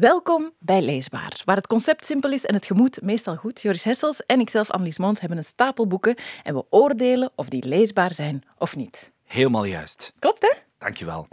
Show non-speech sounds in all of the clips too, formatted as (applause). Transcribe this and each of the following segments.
Welkom bij Leesbaar, waar het concept simpel is en het gemoed meestal goed. Joris Hessels en ikzelf, Annelies Moons, hebben een stapel boeken en we oordelen of die leesbaar zijn of niet. Helemaal juist. Klopt, hè? Dankjewel.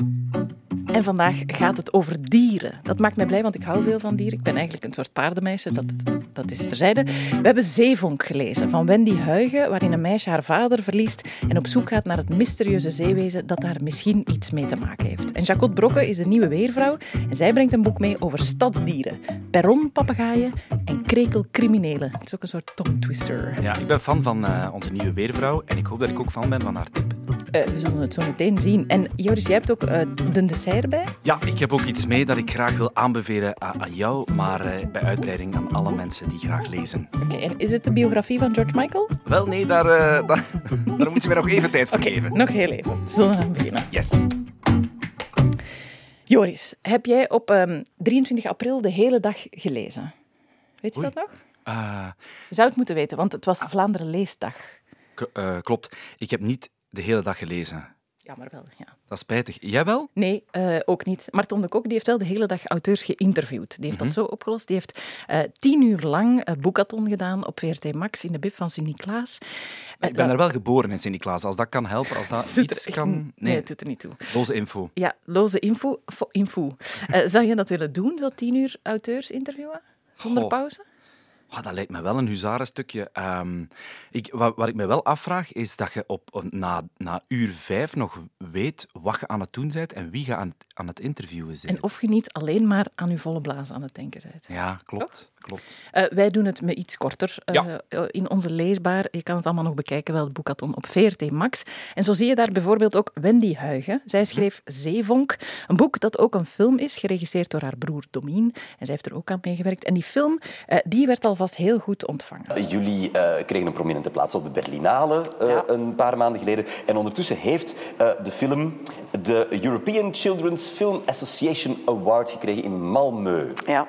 En vandaag gaat het over dieren. Dat maakt mij blij, want ik hou veel van dieren. Ik ben eigenlijk een soort paardenmeisje, dat, dat is terzijde. We hebben Zeevonk gelezen van Wendy Huigen, waarin een meisje haar vader verliest en op zoek gaat naar het mysterieuze zeewezen dat daar misschien iets mee te maken heeft. En Jacot Brokke is de nieuwe weervrouw en zij brengt een boek mee over stadsdieren, perronpapegaaien en krekelcriminelen. Het is ook een soort tongue twister. Ja, ik ben fan van uh, onze nieuwe weervrouw en ik hoop dat ik ook fan ben van haar tip. Uh, we zullen het zo meteen zien. En Joris, jij hebt ook uh, de dessert erbij? Ja, ik heb ook iets mee dat ik graag wil aanbevelen aan, aan jou, maar uh, bij uitbreiding aan alle mensen die graag lezen. Oké, okay, en is het de biografie van George Michael? Wel, nee, daar, (laughs) daar, daar moet je mij nog even tijd voor okay, geven. nog heel even. Zullen we aan beginnen? Yes. Joris, heb jij op um, 23 april de hele dag gelezen? Weet je Oei. dat nog? Je zou het moeten weten, want het was Vlaanderen Leesdag. Uh, klopt. Ik heb niet de hele dag gelezen. Jammer wel, ja. Dat is spijtig. Jij wel? Nee, uh, ook niet. Maar Tom de Kok die heeft wel de hele dag auteurs geïnterviewd. Die heeft Mhm. mm -hmm. dat zo opgelost. Die heeft uh, tien uur lang een boekathon gedaan op VRT Max in de bib van Sint-Niklaas. Ik ben dat... er wel geboren in Sint-Niklaas. Als dat kan helpen, als dat (laughs) iets kan... (laughs) Nee. nee, het doet er niet toe. Loze info. Ja, loze info. info. zou je dat willen doen, zo tien uur auteurs interviewen? Zonder Goh. pauze? Oh, dat lijkt me wel een huzarenstukje. Um, ik, wat, wat, ik me wel afvraag, is dat je op, na, na uur vijf nog weet wat je aan het doen bent en wie je aan, aan het interviewen bent. En of je niet alleen maar aan je volle blaas aan het denken bent. Ja, klopt. klopt. Uh, wij doen het met iets korter. Uh, Ja. In onze leesbaar, je kan het allemaal nog bekijken, wel, het boekathon op VRT Max. En zo zie je daar bijvoorbeeld ook Wendy Huigen. Zij schreef Zeevonk, een boek dat ook een film is, geregisseerd door haar broer Domien. En zij heeft er ook aan meegewerkt. En die film, uh, die werd alvast heel goed ontvangen. Jullie uh, kregen een prominente plaats op de Berlinale uh, Ja. een paar maanden geleden. En ondertussen heeft uh, de film de European Children's Film Association Award gekregen in Malmö. Ja.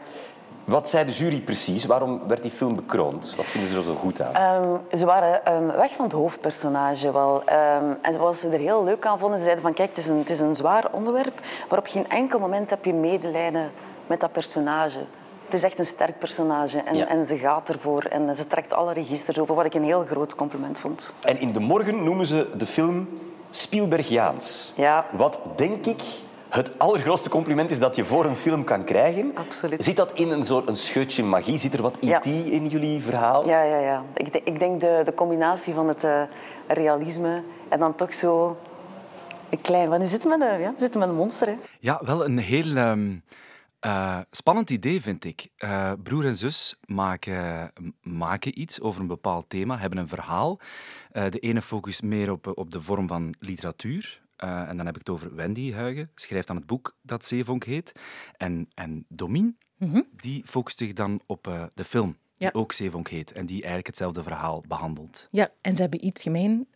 Wat zei de jury precies? Waarom werd die film bekroond? Wat vinden ze er zo goed aan? Um, ze waren um, weg van het hoofdpersonage wel. Um, en wat ze er heel leuk aan vonden, ze zeiden van kijk, het is, een, het is een zwaar onderwerp, maar op geen enkel moment heb je medelijden met dat personage. Het is echt een sterk personage en, Ja. en ze gaat ervoor en ze trekt alle registers open, wat ik een heel groot compliment vond. En in De Morgen noemen ze de film Spielbergiaans. Ja. Wat denk ik het allergrootste compliment is dat je voor een film kan krijgen. Absoluut. Zit dat in een soort een scheutje magie? Zit er wat Ja. IT in jullie verhaal? Ja, ja, ja. Ik, denk- ik denk de, de combinatie van het uh, realisme en dan toch zo een klein... Want nu zitten we met een, ja, we zitten met een monster, hè. Ja, wel een heel um, uh, spannend idee, vind ik. Uh, broer en zus maken, maken iets over een bepaald thema, hebben een verhaal. Uh, de ene focust meer op, op de vorm van literatuur. Uh, en dan heb ik het over Wendy Huigen, schrijft aan het boek dat Zeevonk heet. En, en Domien, Mm -hmm. die focust zich dan op uh, de film, die Ja. ook Zeevonk heet. En die eigenlijk hetzelfde verhaal behandelt. Ja, en ze hebben iets gemeen,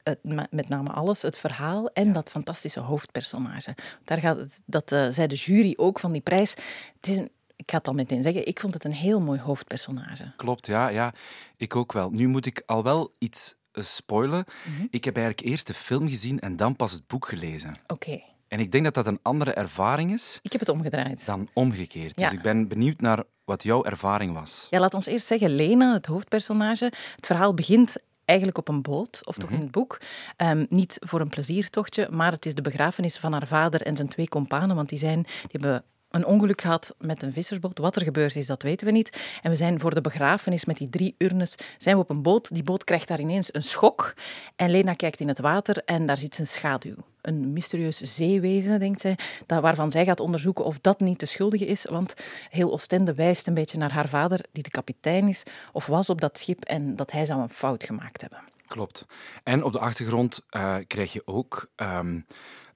met name alles, het verhaal en dat fantastische hoofdpersonage. Daar gaat het, dat uh, zei de jury ook van die prijs. Het is een, ik ga het al meteen zeggen, ik vond het een heel mooi hoofdpersonage. Klopt, ja, ja. Ik ook wel. Nu moet ik al wel iets uh, spoilen. Mhm. Ik heb eigenlijk eerst de film gezien en dan pas het boek gelezen. Oké, En ik denk dat dat een andere ervaring is ik heb het omgedraaid. dan omgekeerd. Ja. Dus ik ben benieuwd naar wat jouw ervaring was. Ja, laat ons eerst zeggen, Lena, het hoofdpersonage. Het verhaal begint eigenlijk op een boot, of toch in het boek. Ehm, niet voor een pleziertochtje, maar het is de begrafenis van haar vader en zijn twee kompanen, want die, zijn, die hebben een ongeluk gehad met een vissersboot. Wat er gebeurd is, dat weten we niet. En we zijn voor de begrafenis met die drie urnes zijn we op een boot. Die boot krijgt daar ineens een schok. En Lena kijkt in het water en daar zit zijn schaduw. Een mysterieus zeewezen, denkt zij, waarvan zij gaat onderzoeken of dat niet de schuldige is. Want heel Oostende wijst een beetje naar haar vader, die de kapitein is of was op dat schip, en dat hij zou een fout gemaakt hebben. Klopt. En op de achtergrond uh, krijg je ook um,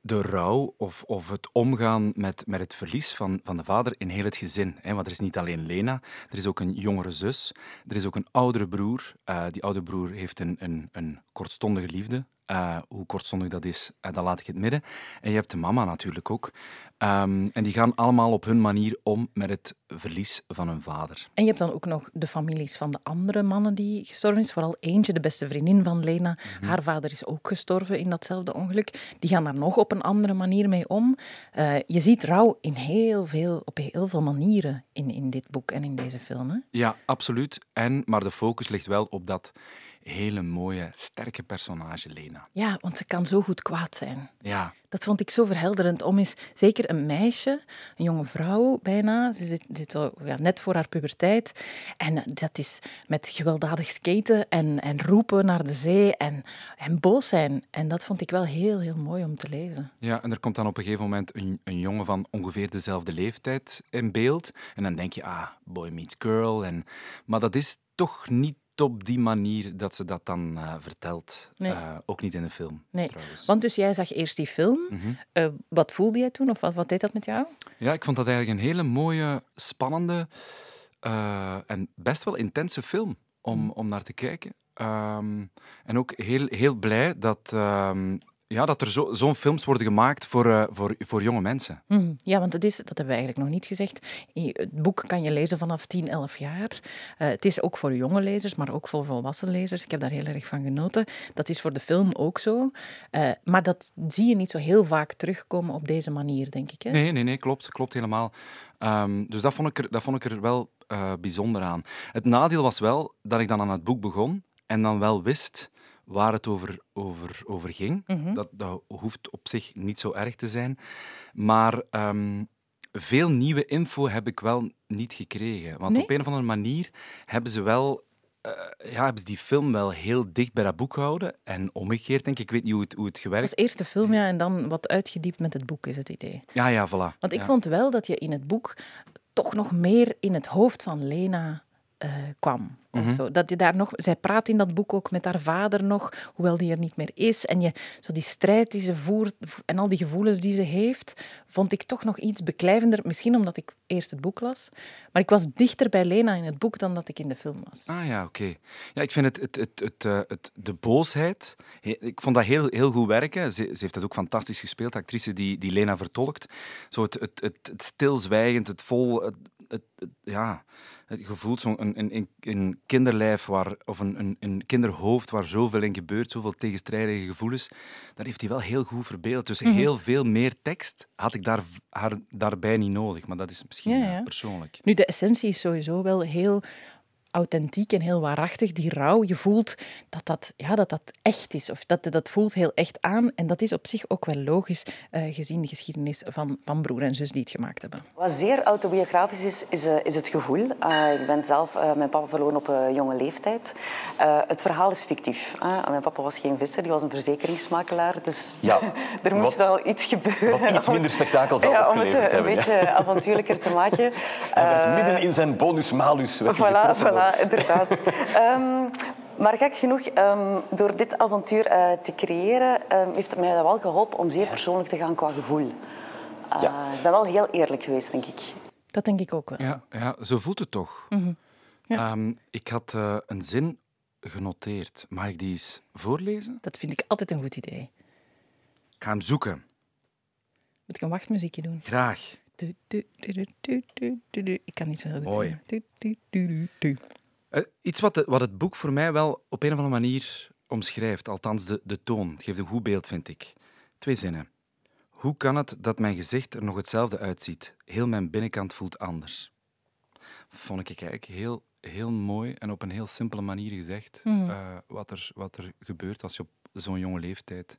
de rouw of, of het omgaan met, met het verlies van, van de vader in heel het gezin. Hè? Want er is niet alleen Lena, er is ook een jongere zus, er is ook een oudere broer. Uh, die oude broer heeft een, een, een kortstondige liefde Uh, hoe kortstondig dat is, uh, dan laat ik het midden. En je hebt de mama natuurlijk ook. Um, en die gaan allemaal op hun manier om met het verlies van hun vader. En je hebt dan ook nog de families van de andere mannen die gestorven is. Vooral eentje, de beste vriendin van Lena. Mm -hmm. Haar vader is ook gestorven in datzelfde ongeluk. Die gaan daar nog op een andere manier mee om. Uh, je ziet rouw in heel veel, op heel veel manieren in, in dit boek en in deze film. Hè? Ja, absoluut. En, maar de focus ligt wel op dat hele mooie, sterke personage, Lena. Ja, want ze kan zo goed kwaad zijn. Ja. Dat vond ik zo verhelderend om eens, zeker een meisje, een jonge vrouw bijna, ze zit, zit ja, net voor haar puberteit, en dat is met gewelddadig skaten en, en roepen naar de zee en, en boos zijn. En dat vond ik wel heel, heel mooi om te lezen. Ja, en er komt dan op een gegeven moment een, een jongen van ongeveer dezelfde leeftijd in beeld. En dan denk je, ah, boy meets girl. En, maar dat is toch niet op die manier dat ze dat dan uh, vertelt. Nee. Uh, ook niet in de film, Nee, trouwens. want dus jij zag eerst die film. Mhm. Uh, wat voelde jij toen of wat, wat deed dat met jou? Ja, ik vond dat eigenlijk een hele mooie, spannende en best wel intense film om, om naar te kijken. Um, en ook heel, heel blij dat um, ja, dat er zo'n zo films worden gemaakt voor, uh, voor, voor jonge mensen. Mm, ja, want het is, dat hebben we eigenlijk nog niet gezegd. Het boek kan je lezen vanaf 10, 11 jaar. Uh, het is ook voor jonge lezers, maar ook voor volwassen lezers. Ik heb daar heel erg van genoten. Dat is voor de film ook zo. Uh, maar dat zie je niet zo heel vaak terugkomen op deze manier, denk ik. Hè? Nee, nee, nee, klopt. Klopt helemaal. Um, dus dat vond ik er, dat vond ik er wel bijzonder aan. Het nadeel was wel dat ik dan aan het boek begon en dan wel wist waar het over, over, over ging. Mhm. Mm -hmm. dat, dat hoeft op zich niet zo erg te zijn. Maar um, veel nieuwe info heb ik wel niet gekregen. Want nee? op een of andere manier hebben ze wel... Uh, ja, hebben ze die film wel heel dicht bij dat boek gehouden. En omgekeerd, denk ik. Ik weet niet hoe het, hoe het gewerkt Als eerste film, ja. En dan wat uitgediept met het boek, is het idee. Ja, ja, voilà. Want ik ja. vond wel dat je in het boek toch nog meer in het hoofd van Lena uh, kwam. Mhm. Mm -hmm. Dat je daar nog, zij praat in dat boek ook met haar vader nog, hoewel die er niet meer is. En je, zo die strijd die ze voert en al die gevoelens die ze heeft, vond ik toch nog iets beklijvender. Misschien omdat ik eerst het boek las. Maar ik was dichter bij Lena in het boek dan dat ik in de film was. Ah ja, oké. Okay. Ja, ik vind het, het, het, het, uh, het, de boosheid, ik vond dat heel, heel goed werken. Ze, ze heeft dat ook fantastisch gespeeld, de actrice die, die Lena vertolkt. Zo het, het, het, het stilzwijgend, het vol... Het, het, het, ja, je voelt zo'n een, een, een kinderlijf waar, of een, een, een kinderhoofd waar zoveel in gebeurt, zoveel tegenstrijdige gevoelens. Dat heeft hij wel heel goed verbeeld. Dus Mhm. heel veel meer tekst had ik daar, haar, daarbij niet nodig. Maar dat is misschien Ja, ja. persoonlijk. Nu, de essentie is sowieso wel heel authentiek en heel waarachtig. Die rouw, je voelt dat dat, ja, dat, dat echt is. Of dat, dat voelt heel echt aan. En dat is op zich ook wel logisch, uh, gezien de geschiedenis van, van broer en zus die het gemaakt hebben. Wat zeer autobiografisch is, is, uh, is het gevoel. Uh, ik ben zelf mijn papa verloren op een jonge leeftijd. het verhaal is fictief. Mijn papa was geen visser, die was een verzekeringsmakelaar. Dus ja, (laughs) er moest wat, wel iets gebeuren. Wat iets minder spektakel zou ja, om het hebben, een beetje ja. avontuurlijker te maken. (laughs) Hij werd midden in zijn bonus-malus Voilà, voilà inderdaad. um, (laughs) maar gek genoeg, um, door dit avontuur uh, te creëren, um, heeft het mij wel geholpen om zeer persoonlijk te gaan qua gevoel. Uh, ja. Ik ben wel heel eerlijk geweest, denk ik. Dat denk ik ook wel. Ja, ja zo voelt het toch. Mm -hmm. ja. ik had uh, een zin genoteerd. Mag ik die eens voorlezen? Dat vind ik altijd een goed idee. Ik ga hem zoeken. Moet ik een wachtmuziekje doen? Graag. Ik kan niet zo heel goed Mooi. iets wat, wat het boek voor mij wel op een of andere manier omschrijft, althans de, de toon, het geeft een goed beeld, vind ik. Twee zinnen. Hoe kan het dat mijn gezicht er nog hetzelfde uitziet? Heel mijn binnenkant voelt anders. Vond ik eigenlijk heel, heel mooi en op een heel simpele manier gezegd. Wat, er, wat er gebeurt als je op zo'n jonge leeftijd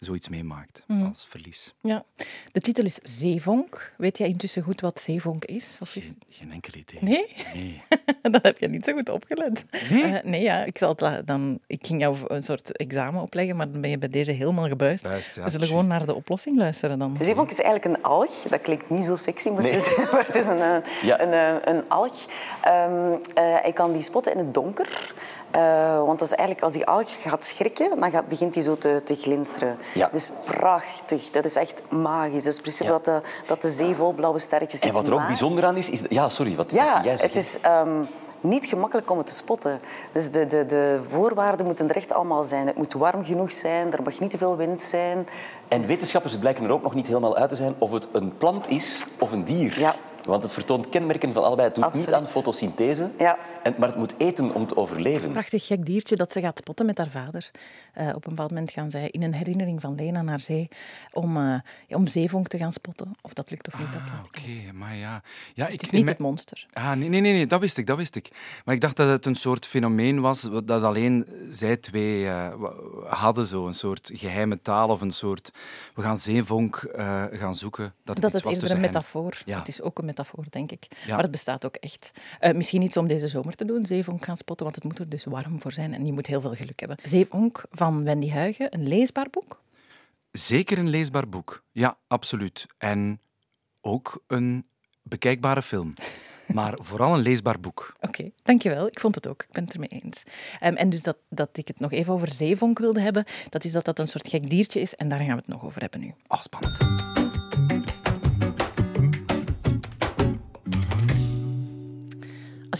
zoiets meemaakt Mm. als verlies. Ja, de titel is Zeevonk. Weet jij intussen goed wat zeevonk is? Of is... Geen, geen enkel idee. Nee? Nee. (laughs) dan heb je niet zo goed opgelet. Nee? Uh, nee, ja. Ik, zal het dan, ik ging jou een soort examen opleggen, maar dan ben je bij deze helemaal gebuist. Buist, ja, We zullen gewoon naar de oplossing luisteren dan. Zeevonk is eigenlijk een alg. Dat klinkt niet zo sexy, moet Nee. je zeggen, maar het is een, uh, Ja. een, uh, een alg. Um, uh, je kan die spotten in het donker. Uh, want dat is eigenlijk, als die alg gaat schrikken, dan gaat, begint die zo te, te glinsteren. Ja. Dat is prachtig. Dat is echt magisch. Dat is precies Ja. dat, de, dat de zee vol blauwe sterretjes En zit. wat er ook Maar- bijzonder aan is, is... Ja, sorry, wat Ja, wat jij zegt. het is... Um, niet gemakkelijk om het te spotten. Dus de, de, de voorwaarden moeten er echt allemaal zijn. Het moet warm genoeg zijn, er mag niet te veel wind zijn. En wetenschappers blijken er ook nog niet helemaal uit te zijn of het een plant is of een dier. Ja. Want het vertoont kenmerken van allebei. Het doet niet aan fotosynthese, Ja. En, maar het moet eten om te overleven. prachtig gek diertje dat ze gaat spotten met haar vader. Eh, op een bepaald moment gaan zij in een herinnering van Lena naar zee om, eh, ja, om zeevonk te gaan spotten. Of dat lukt of niet, dat Ah, Oké, maar ja. ja Dus ik, het is niet het monster. Ah, nee, nee, nee, nee, dat wist ik, dat wist ik. Maar ik dacht dat het een soort fenomeen was dat alleen zij twee eh, hadden, zo een soort geheime taal of een soort... We gaan zeevonk eh, gaan zoeken. Dat het Dat iets het was eerder een metafoor. Ja. Het is ook een metafoor, denk ik. Ja. Maar het bestaat ook echt. Eh, misschien iets om deze zomer te doen, zeevonk gaan spotten, want het moet er dus warm voor zijn en je moet heel veel geluk hebben. Zeevonk van Wendy Huigen, een leesbaar boek. Zeker een leesbaar boek. Ja, absoluut. En ook een bekijkbare film. (laughs) Maar vooral een leesbaar boek. Oké, dankjewel. Ik vond het ook. Ik ben het ermee eens. Ehm, en dus dat, dat ik het nog even over zeevonk wilde hebben, dat is dat dat een soort gek diertje is en daar gaan we het nog over hebben nu. Oh, spannend.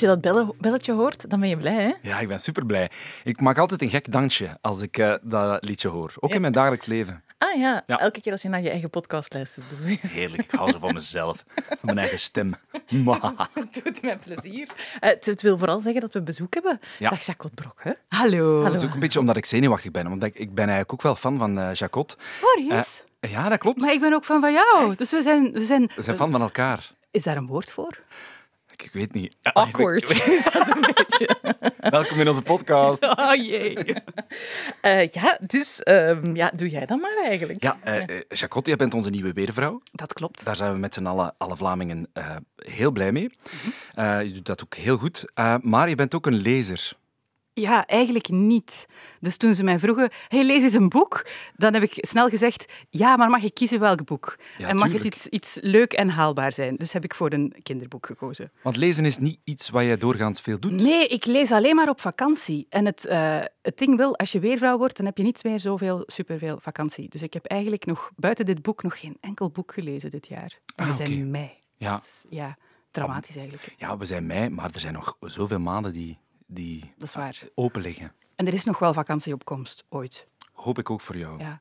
Als je dat belletje hoort, dan ben je blij, hè? Ja, ik ben super blij. Ik maak altijd een gek dansje als ik eh, dat liedje hoor. Ook in mijn dagelijks leven. Ah ja, Ja. elke keer als je naar je eigen podcast luistert. Heerlijk, ik hou zo van mezelf. Van mijn eigen stem. (laughs) Het doet mij plezier. Eh, het, het wil vooral zeggen dat we bezoek hebben. Ja. Dag Jacques Brok, hè? Hallo. Dat is ook een beetje omdat ik zenuwachtig ben. Want ik, ik ben eigenlijk ook wel fan van eh Jacot. Serieus? Eh, ja, dat klopt. Maar ik ben ook fan van jou. Dus we zijn... We zijn... We zijn fan van elkaar. Is daar een woord voor? Ik, weet niet. Ja, Awkward. (laughs) Welkom in onze podcast. (laughs) Oh jee. Eh, ja, dus ehm, ja, doe jij dan maar eigenlijk. Ja, eh eh, Jacot, jij bent onze nieuwe weervrouw. Dat klopt. Daar zijn we met z'n allen, alle Vlamingen, heel blij mee. Mhm. Je doet dat ook heel goed. Maar je bent ook een lezer. Ja, eigenlijk niet. Dus toen ze mij vroegen, hey, lees eens een boek, dan heb ik snel gezegd, ja, maar mag ik kiezen welk boek? Ja, en mag tuurlijk. het iets, iets leuk en haalbaar zijn? Dus heb ik voor een kinderboek gekozen. Want lezen is niet iets wat jij doorgaans veel doet. Nee, ik lees alleen maar op vakantie. En het, eh, het ding wil, als je weervrouw wordt, dan heb je niet meer zoveel, superveel vakantie. Dus ik heb eigenlijk nog buiten dit boek nog geen enkel boek gelezen dit jaar. En we Ah, zijn oké. mei. Ja, Dus ja, dramatisch eigenlijk. ja, we zijn mei, maar er zijn nog zoveel maanden die, die Dat is waar. open liggen. En er is nog wel vakantie op komst, ooit. Hoop ik ook voor jou. Ja.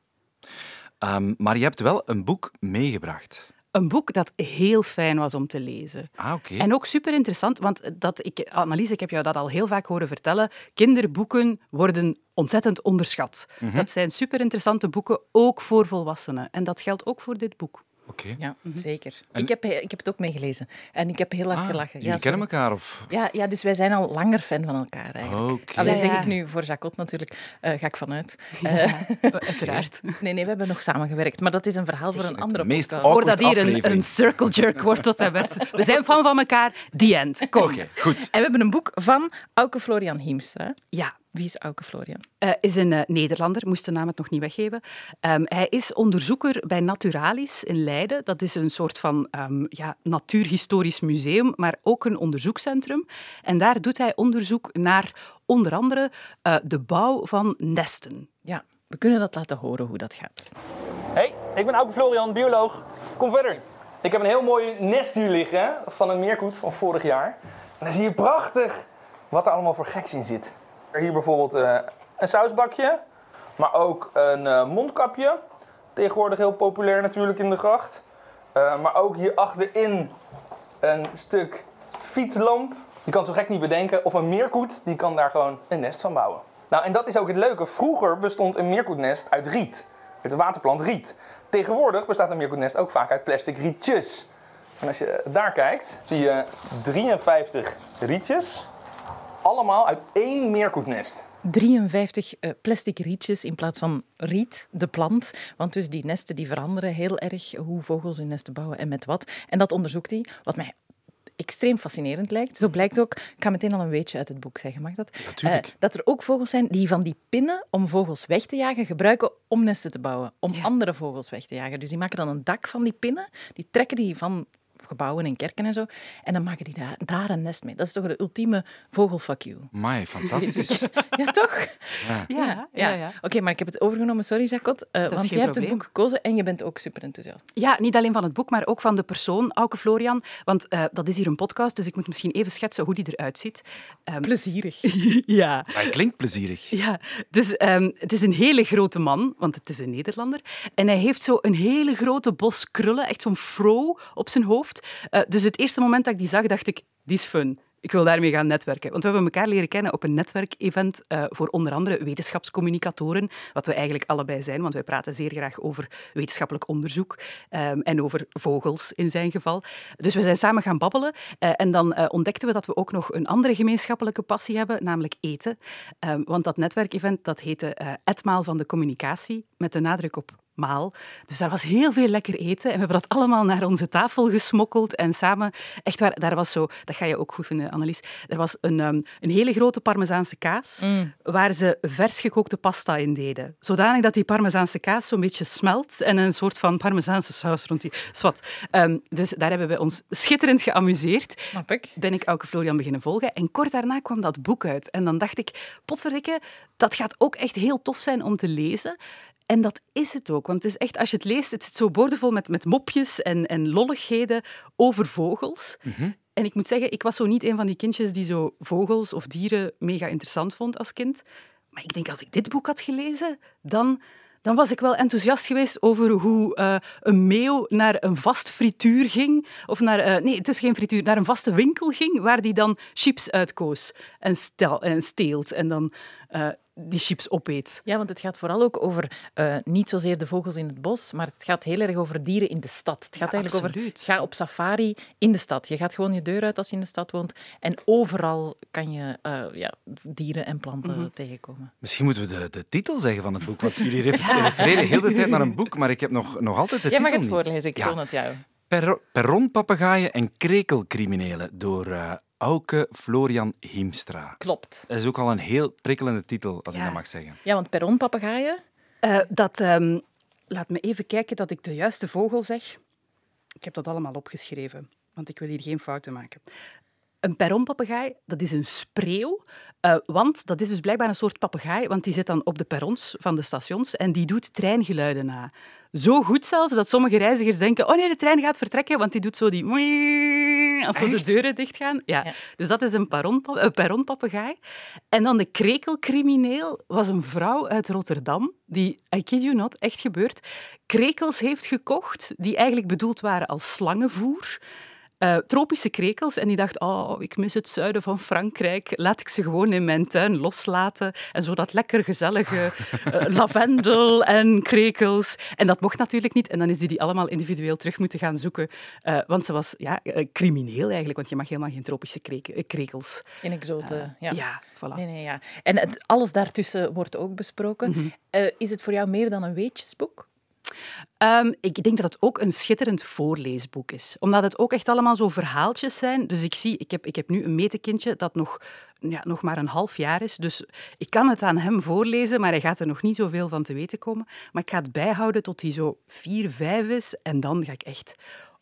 Ehm, maar je hebt wel een boek meegebracht. Een boek dat heel fijn was om te lezen. Ah, oké. En ook super interessant, want dat ik, Annelies, ik heb jou dat al heel vaak horen vertellen. Kinderboeken worden ontzettend onderschat. Mhm. Dat zijn super interessante boeken, ook voor volwassenen. En dat geldt ook voor dit boek. Oké. Ja, Mhm. zeker. Ik, heb, ik heb het ook meegelezen en ik heb heel hard Ah, gelachen. jullie Ja, kennen elkaar of... Ja, ja, dus wij zijn al langer fan van elkaar eigenlijk. Oké. Alleen Ja, zeg ik nu voor Jacot natuurlijk, eh, ga ik vanuit. (laughs) Eh, (laughs) Uiteraard. nee, nee, we hebben nog samengewerkt, maar dat is een verhaal voor een andere meest podcast. Voordat hier een, circle jerk wordt tot en met. We zijn fan van elkaar. The end. Kom. Oké, goed. En we hebben een boek van Auke Florian Hiemstra. Ja, Wie is Auke Florian? Eh, is een eh, Nederlander, moest de naam het nog niet weggeven. Ehm, hij is onderzoeker bij Naturalis in Leiden. Dat is een soort van ehm, ja, natuurhistorisch museum, maar ook een onderzoekscentrum. En daar doet hij onderzoek naar onder andere eh, de bouw van nesten. Ja, we kunnen dat laten horen hoe dat gaat. Hey, ik ben Auke Florian, bioloog. Kom verder. Ik heb een heel mooi nest hier liggen van een meerkoet van vorig jaar. En dan zie je prachtig wat er allemaal voor geks in zit. Hier bijvoorbeeld eh, een sausbakje, maar ook een eh, mondkapje. Tegenwoordig heel populair natuurlijk in de gracht. Eh, maar ook hier achterin een stuk fietslamp. Je kan zo gek niet bedenken. Of een meerkoet, die kan daar gewoon een nest van bouwen. Nou, en dat is ook het leuke. Vroeger bestond een meerkoetnest uit riet. Uit de waterplant riet. Tegenwoordig bestaat een meerkoetnest ook vaak uit plastic rietjes. En als je daar kijkt, zie je 53 rietjes. Allemaal uit één meerkoetnest. 53 eh, plastic rietjes in plaats van riet, de plant. Want dus die nesten die veranderen heel erg hoe vogels hun nesten bouwen en met wat. En dat onderzoekt hij, wat mij extreem fascinerend lijkt. Zo blijkt ook, ik ga meteen al een weetje uit het boek zeggen, mag dat? Natuurlijk. Eh, dat er ook vogels zijn die van die pinnen om vogels weg te jagen gebruiken om nesten te bouwen. Om andere vogels weg te jagen. Dus die maken dan een dak van die pinnen, die trekken die van gebouwen en kerken en zo. En dan maken die daar, daar een nest mee. Dat is toch de ultieme vogelfuck you. Mai, fantastisch. (laughs) Ja, toch? Ja. Ja, ja, ja. Oké, maar ik heb het overgenomen. Sorry, Jacot. Eh, want jij hebt het boek gekozen en je bent ook super enthousiast. Ja, niet alleen van het boek, maar ook van de persoon, Auke Florian. Want eh, dat is hier een podcast, dus ik moet misschien even schetsen hoe die eruit ziet. Ehm, Plezierig. (laughs) ja. Maar het klinkt plezierig. Ja, dus ehm, het is een hele grote man, want het is een Nederlander. En hij heeft zo een hele grote bos krullen, echt zo'n fro op zijn hoofd. Eh, dus het eerste moment dat ik die zag, dacht ik, die is fun. Ik wil daarmee gaan netwerken. Want we hebben elkaar leren kennen op een netwerkevent eh, voor onder andere wetenschapscommunicatoren, wat we eigenlijk allebei zijn, want wij praten zeer graag over wetenschappelijk onderzoek ehm, en over vogels in zijn geval. Dus we zijn samen gaan babbelen eh, en dan ontdekten we dat we ook nog een andere gemeenschappelijke passie hebben, namelijk eten. Ehm, want dat netwerkevent dat heette Etmaal van de Communicatie, met de nadruk op maal. Dus daar was heel veel lekker eten en we hebben dat allemaal naar onze tafel gesmokkeld en samen, echt waar, daar was zo, dat ga je ook goed vinden, Annelies, er was een, ehm, een hele grote parmezaanse kaas waar ze vers gekookte pasta in deden. Zodanig dat die parmezaanse kaas zo'n beetje smelt en een soort van parmezaanse saus rond die... Zwat. Ehm, dus daar hebben we ons schitterend geamuseerd Snap ik. ben ik Auke Florian beginnen volgen. En kort daarna kwam dat boek uit. En dan dacht ik, potverdikke, dat gaat ook echt heel tof zijn om te lezen. En dat is het ook. Want het is echt, als je het leest, het zit zo boordevol met, met mopjes en, en lolligheden over vogels. En ik moet zeggen, ik was zo niet een van die kindjes die zo vogels of dieren mega interessant vond als kind. Maar ik denk, als ik dit boek had gelezen, dan, dan was ik wel enthousiast geweest over hoe eh, een meeuw naar een vast frituur ging. Of naar, eh, nee, het is geen frituur, naar een vaste winkel ging, waar die dan chips uitkoos en, stel, en steelt. En dan eh, die chips opeet. Ja, want het gaat vooral ook over eh, niet zozeer de vogels in het bos, maar het gaat heel erg over dieren in de stad. Het gaat Ja, eigenlijk absoluut. over, ga op safari in de stad. Je gaat gewoon je deur uit als je in de stad woont en overal kan je eh, ja, dieren en planten Mhm. tegenkomen. Misschien moeten we de, de titel zeggen van het boek. Want jullie (laughs) ref- refereren heel de tijd naar een boek, maar ik heb nog, nog altijd de Jij mag titel het niet. voorlezen, ik Ja. toon het jou. Per perronpapegaaien en krekelcriminelen door eh, Auke Florian Hiemstra. Klopt. Dat is ook al een heel prikkelende titel, als ik dat mag zeggen. Ja, want perronpapegaaien, Eh, dat, ehm, laat me even kijken dat ik de juiste vogel zeg. Ik heb dat allemaal opgeschreven, want ik wil hier geen fouten maken. Een perronpapegaai, dat is een spreeuw. eh, want dat is dus blijkbaar een soort papegaai, want die zit dan op de perrons van de stations en die doet treingeluiden na. Zo goed zelfs dat sommige reizigers denken, oh nee, de trein gaat vertrekken, want die doet zo die... Als zo de deuren dichtgaan. Ja. Ja. Dus dat is een perronpa- een perronpapegaai. En dan de krekelcrimineel was een vrouw uit Rotterdam die, I kid you not, echt gebeurd, krekels heeft gekocht die eigenlijk bedoeld waren als slangenvoer. Eh, tropische krekels. En die dacht, oh, ik mis het zuiden van Frankrijk. Laat ik ze gewoon in mijn tuin loslaten. En zo dat lekker gezellige (laughs) eh, lavendel en krekels. En dat mocht natuurlijk niet. En dan is die die allemaal individueel terug moeten gaan zoeken. Eh, want ze was ja, crimineel eigenlijk, want je mag helemaal geen tropische kreke- krekels. in exoten. ja. Ja, voilà. Nee, nee, ja. En het, alles daartussen wordt ook besproken. Mhm. Eh, is het voor jou meer dan een weetjesboek? Ehm, ik denk dat het ook een schitterend voorleesboek is. Omdat het ook echt allemaal zo verhaaltjes zijn. Dus ik zie, ik heb, ik heb nu een metekindje dat nog, ja, nog maar een half jaar is. Dus ik kan het aan hem voorlezen, maar hij gaat er nog niet zoveel van te weten komen. Maar ik ga het bijhouden tot hij zo vier, vijf is. En dan ga ik echt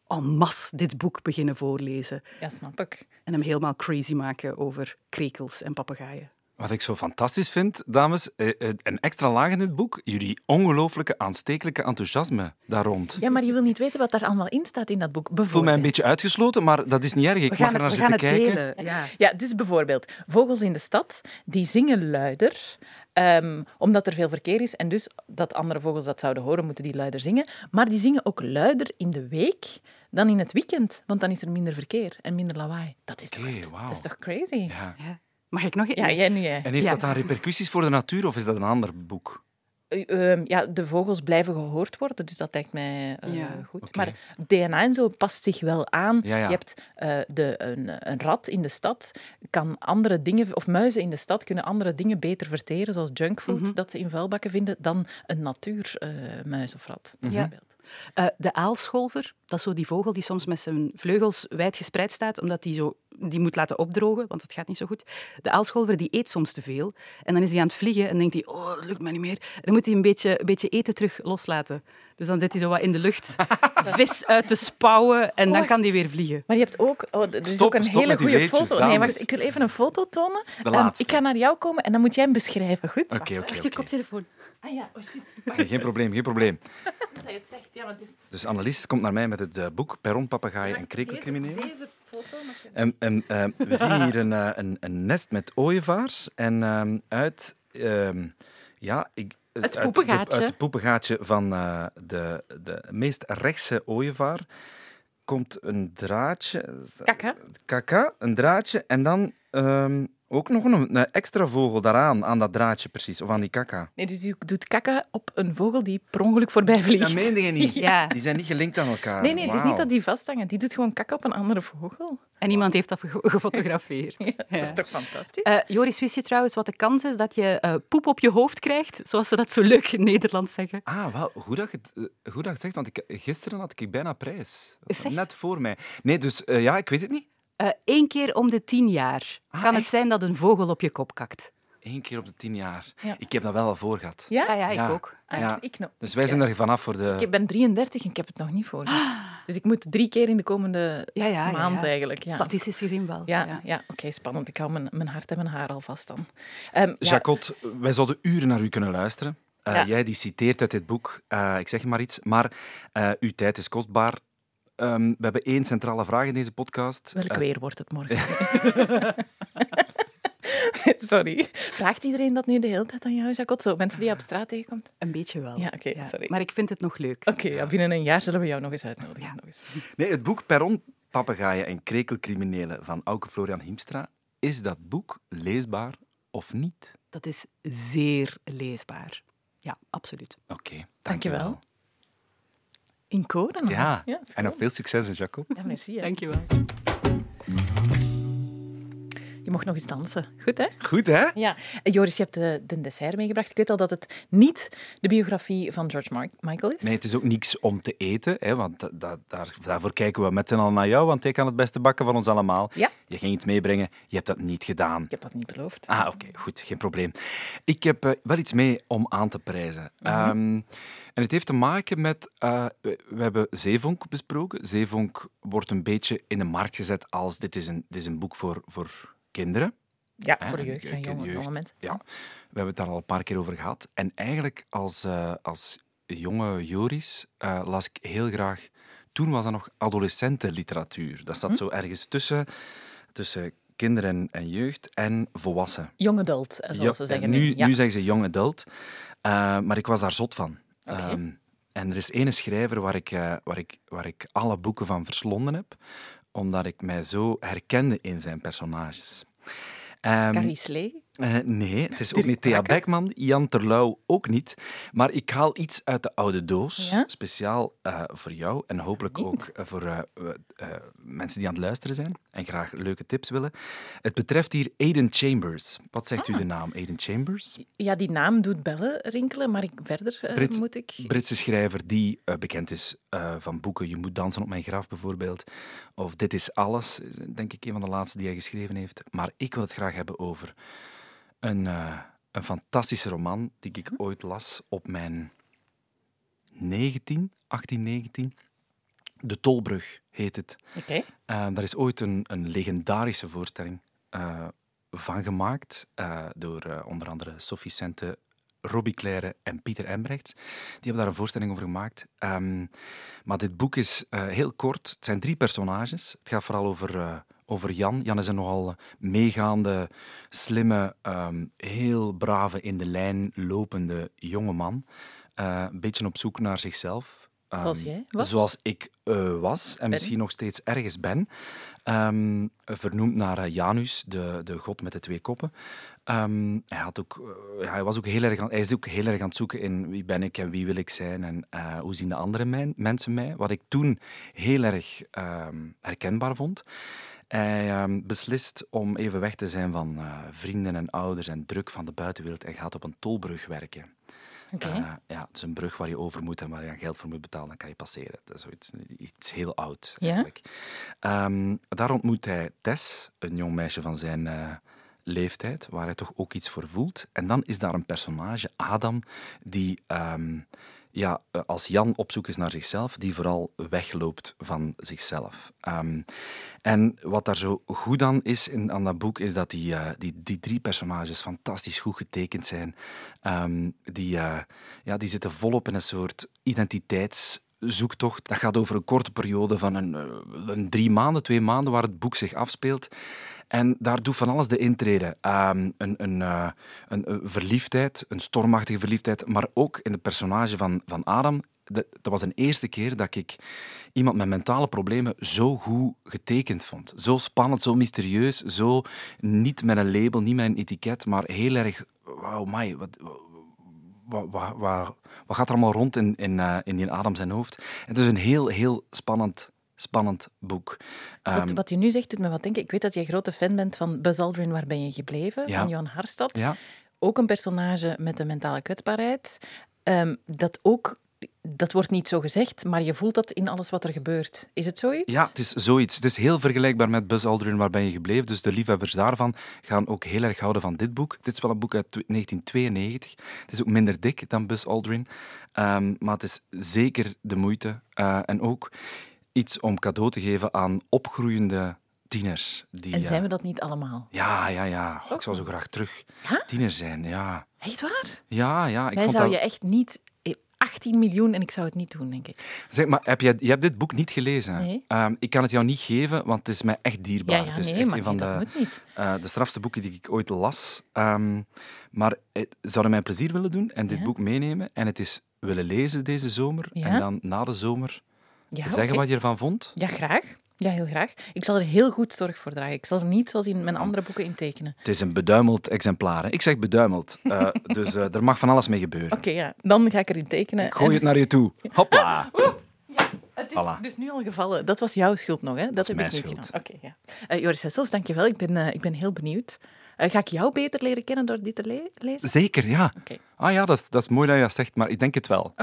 en masse dit boek beginnen voorlezen. Ja, snap ik. En hem helemaal crazy maken over krekels en papegaaien. Wat ik zo fantastisch vind, dames, eh, eh, een extra laag in dit boek, jullie ongelooflijke aanstekelijke enthousiasme daar rond. Ja, maar je wil niet weten wat daar allemaal in staat in dat boek. Ik voel mij een beetje uitgesloten, maar dat is niet erg. Ik We mag gaan er het, naar zitten het kijken. delen. Ja. Ja, dus bijvoorbeeld vogels in de stad, die zingen luider, ehm, omdat er veel verkeer is. En dus dat andere vogels dat zouden horen, moeten die luider zingen. Maar die zingen ook luider in de week dan in het weekend, want dan is er minder verkeer en minder lawaai. Dat is toch, dat is toch crazy? Ja. Ja. Mag ik nog een? Ja, jij nu jij. En heeft Ja. dat dan repercussies voor de natuur of is dat een ander boek? Eh, ehm, ja, de vogels blijven gehoord worden, dus dat lijkt mij eh, Ja. goed. Maar DNA en zo past zich wel aan. Ja, ja. Je hebt eh, de, een, een rat in de stad, kan andere dingen, of muizen in de stad kunnen andere dingen beter verteren, zoals junkfood Mhm. dat ze in vuilbakken vinden, dan een natuurmuis of rat. Mhm. bijvoorbeeld. Eh, de aalscholver, dat is zo die vogel die soms met zijn vleugels wijd gespreid staat, omdat die, zo, die moet laten opdrogen, want het gaat niet zo goed. De aalscholver die eet soms te veel. En dan is hij aan het vliegen en denkt hij, oh, dat lukt me niet meer. Dan moet hij een beetje, een beetje eten terug loslaten. Dus dan zit hij zo wat in de lucht (laughs) vis uit te spouwen en dan wacht. kan hij weer vliegen. Maar je hebt ook, oh, er is Stop, ook een hele die goede weetjes, foto. Nee, wacht, ik wil even een foto tonen. De Ehm, laatste. ik ga naar jou komen en dan moet jij hem beschrijven, goed? Oké, oké, Wacht, je koptelefoon. Ah ja, oh shit. Nee, Geen probleem, geen probleem. (laughs) dat je het zegt. Ja, want het is Dus Annelies komt naar mij met het eh, boek Perron, Papegaaien en Krekelcriminelen. Deze foto mag je... En, en eh, we zien hier een, eh, een, een nest met ooievaars. En ehm, uit, ehm, ja, ik, uit de- poepengaatje. Uit het poepengaatje van eh, de, de meest rechtse ooievaar komt een draadje. Kaka. Kaka, een draadje. En dan ehm, ook nog een, een extra vogel daaraan, aan dat draadje precies. Of aan die kaka. Nee, dus die doet kaka op een vogel die per ongeluk voorbij vliegt. Dat meende je niet. (laughs) Ja. Die zijn niet gelinkt aan elkaar. Nee, nee, het is niet dat die vasthangen. Die doet gewoon kaka op een andere vogel. En iemand heeft dat ge- gefotografeerd. (laughs) Ja, dat is toch fantastisch? Eh, Joris, wist je trouwens wat de kans is dat je eh, poep op je hoofd krijgt? Zoals ze dat zo leuk in Nederland zeggen. Ah, wel, goed dat je het, goed dat je het zegt, want ik, gisteren had ik bijna prijs. Zeg. Net voor mij. Nee, dus eh, ja, ik weet het niet. Eén keer om de tien jaar Ah, kan het zijn dat een vogel op je kop kakt. Eén keer op de tien jaar. Ja. Ik heb dat wel al voor gehad. ja? Ah ja, ik Ja. ook. Ah, Ja. ik, ik nog. Dus wij zijn er vanaf voor de... Ik ben 33 en ik heb het nog niet voor. (gasps) Dus ik moet drie keer in de komende Ja, ja, ja, maand ja. eigenlijk. Ja, Statistisch gezien wel. ja, ja. oké, spannend. Ik hou mijn, mijn hart en mijn haar al vast dan. Ehm, ja, Jacot, wij zouden uren naar u kunnen luisteren. Eh, Ja. Jij die citeert uit dit boek, eh, ik zeg maar iets, maar eh, uw tijd is kostbaar. Ehm, we hebben één centrale vraag in deze podcast. welk Eh, weer wordt het morgen? (laughs) (laughs) Sorry. Vraagt iedereen dat nu de hele tijd aan jou, Jacot? Zo, mensen die je op straat tegenkomt? Een beetje wel. Ja, oké, sorry. Maar ik vind het nog leuk. Oké, ja, binnen een jaar zullen we jou nog eens uitnodigen. Ja. Nog eens. Nee, het boek Perron, Papegaaien en Krekelcriminelen van Auke Florian Hiemstra. Is dat boek leesbaar of niet? Dat is zeer leesbaar. Ja, absoluut. Oké, Dankjewel. In koren? nog? Ja, ja en nog veel succes, Jacob. Ja, merci. hè. Dankjewel. Je mocht nog eens dansen. Goed, hè? Goed, hè? Ja. Joris, je hebt de, de dessert meegebracht. Ik weet al dat het niet de biografie van George Mar- Michael is. Nee, het is ook niks om te eten, hè, want da- da- daar, daarvoor kijken we met z'n allen naar jou, want jij kan het beste bakken van ons allemaal. Ja. Je ging iets meebrengen, je hebt dat niet gedaan. Ik heb dat niet beloofd. Ah, oké, goed, geen probleem. Ik heb eh, wel iets mee om aan te prijzen. Ehm, en het heeft te maken met... eh, we, we hebben Zeevonk besproken. Zeevonk wordt een beetje in de markt gezet als dit is een, dit is een boek voor, voor kinderen. Ja, voor en- jeugd en jonge, jeugd. jonge mensen. Ja, we hebben het daar al een paar keer over gehad. En eigenlijk als, eh, als jonge Joris eh, las ik heel graag... Toen was dat nog adolescentenliteratuur. Dat zat zo ergens tussen, tussen kinderen en, jeugd en volwassen. Young adult, eh, zoals Ja, ze zeggen. en nu, Ja. nu zeggen ze young adult, maar ik was daar zot van. Oké. Ehm, en er is ene schrijver waar ik, waar, ik, waar ik alle boeken van verslonden heb, omdat ik mij zo herkende in zijn personages. Ehm, Carrie Slee. Eh, nee, het is ook niet Thea? Beckman, Jan Terlouw ook niet. Maar ik haal iets uit de oude doos, Ja? speciaal eh, voor jou en hopelijk ook eh, voor mensen die aan het luisteren zijn en graag leuke tips willen. Het betreft hier Aiden Chambers. Wat zegt u Ah. de naam Aiden Chambers? Ja, die naam doet bellen rinkelen, maar ik, verder Brits- moet ik... Britse schrijver die bekend is van boeken Je moet dansen op mijn graf bijvoorbeeld. Of Dit is alles, denk ik een van de laatste die hij geschreven heeft. Maar ik wil het graag hebben over een, eh, een fantastische roman die ik ooit las op mijn 19, 18, 19. De Tolbrug heet het. Oké. Eh, daar is ooit een, een legendarische voorstelling eh, van gemaakt door onder andere Sophie Sente, Robbie Claire en Pieter Embrecht. Die hebben daar een voorstelling over gemaakt. Ehm, maar dit boek is heel kort. Het zijn drie personages. Het gaat vooral over, over Jan. Jan is een nogal meegaande, slimme, ehm, heel brave, in de lijn lopende jonge man. Eh, een beetje op zoek naar zichzelf. Zoals Ehm, jij was? Zoals ik eh, was en misschien nog steeds ergens ben. Ehm, vernoemd naar eh, Janus, de, de god met de twee koppen. Hij, had ook, hij, was ook heel erg aan, hij is ook heel erg aan het zoeken in wie ben ik en wie wil ik zijn en hoe zien de andere mijn- mensen mij. Wat ik toen heel erg herkenbaar vond. Hij ehm, beslist om even weg te zijn van eh, vrienden en ouders en druk van de buitenwereld en gaat op een tolbrug werken. Eh, ja, het is een brug waar je over moet en waar je geld voor moet betalen, dan kan je passeren. Dat is iets heel oud, Ja? eigenlijk. Ehm, daar ontmoet hij Tess, een jong meisje van zijn eh, leeftijd, waar hij toch ook iets voor voelt. En dan is daar een personage, Adam, die, ehm, ja, eh, als Jan op zoek is naar zichzelf, die vooral wegloopt van zichzelf. Ehm, en wat daar zo goed aan is in, aan dat boek, is dat die, uh, die, die drie personages fantastisch goed getekend zijn. Um, die, uh, ja, die zitten volop in een soort identiteitszoektocht. Dat gaat over een korte periode van een, een drie maanden, twee maanden, waar het boek zich afspeelt. En daar doet van alles de intrede. Um, een, een, uh, een, een, verliefdheid, een stormachtige verliefdheid, maar ook in het personage van, van Adam. Dat, was de eerste keer dat ik iemand met mentale problemen zo goed getekend vond. Zo spannend, zo mysterieus, zo niet met een label, niet met een etiket, maar heel erg, wauw, my, wat, wat, wat, wat, wat, gaat er allemaal rond in, in, uh, in die Adam zijn hoofd? Het is een heel, heel spannend spannend boek. Wat, um, wat, je nu zegt doet me wat denken. Ik weet dat jij grote fan bent van Buzz Aldrin, Waar ben je gebleven? Ja. Van Johan Harstad. Ja. Ook een personage met een mentale kwetsbaarheid. Um, dat ook dat wordt niet zo gezegd, maar je voelt dat in alles wat er gebeurt. Is het zoiets? Ja, het is zoiets. Het is heel vergelijkbaar met Buzz Aldrin, Waar ben je gebleven? Dus de liefhebbers daarvan gaan ook heel erg houden van dit boek. Dit is wel een boek uit 1992. Het is ook minder dik dan Buzz Aldrin. Um, maar het is zeker de moeite. Uh, en ook iets om cadeau te geven aan opgroeiende tieners. Die, en zijn we dat niet allemaal? Ja, ja, ja. Oh, ik zou zo graag terug ja? tiener zijn, ja. Echt waar? Ja, ja. Ik vond zou dat... je echt niet... 18 miljoen en ik zou het niet doen, denk ik. Zeg, maar heb je, je hebt dit boek niet gelezen. Nee. Um, ik kan het jou niet geven, want het is mij echt dierbaar. Ja, ja, het is nee, echt een van de. Uh, de strafste boeken die ik ooit las. Um, maar het, zouden mij plezier willen doen en dit Ja. boek meenemen en het is willen lezen deze zomer en dan na de zomer zeggen wat je ervan vond. Ja, graag. Ja, heel graag. Ik zal er heel goed zorg voor dragen. Ik zal er niet zoals in mijn andere boeken in tekenen. Het is een beduimeld exemplaar. Hè. Ik zeg beduimeld. Uh, (laughs) dus uh, er mag van alles mee gebeuren. Oké, ja. Dan ga ik erin tekenen. Ik gooi en- het naar je toe. (laughs) Hopla. Het is Voilà. dus nu al gevallen. Dat was jouw schuld nog, hè? Dat, is heb mijn ik niet schuld. gedaan. Oké, ja. Eh, Joris Hessels, dankjewel. Ik ben, eh, ik ben heel benieuwd. Eh, ga ik jou beter leren kennen door dit te le- lezen? Zeker, ja. Ah ja, dat is, dat is mooi dat je dat zegt, maar ik denk het wel.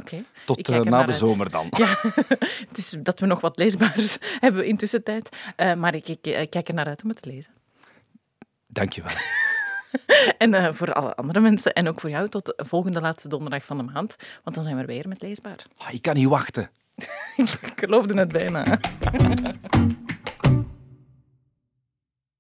Tot uh, er na de uit. zomer dan. Ja, (laughs) het is dat we nog wat leesbaars (laughs) hebben intussen tijd. Eh, maar ik, ik, ik kijk er naar uit om het te lezen. Dank je wel. (laughs) En eh, voor alle andere mensen en ook voor jou tot de volgende laatste donderdag van de maand. Want dan zijn we weer met leesbaar. Ah, ik kan niet wachten. ik geloofde het bijna.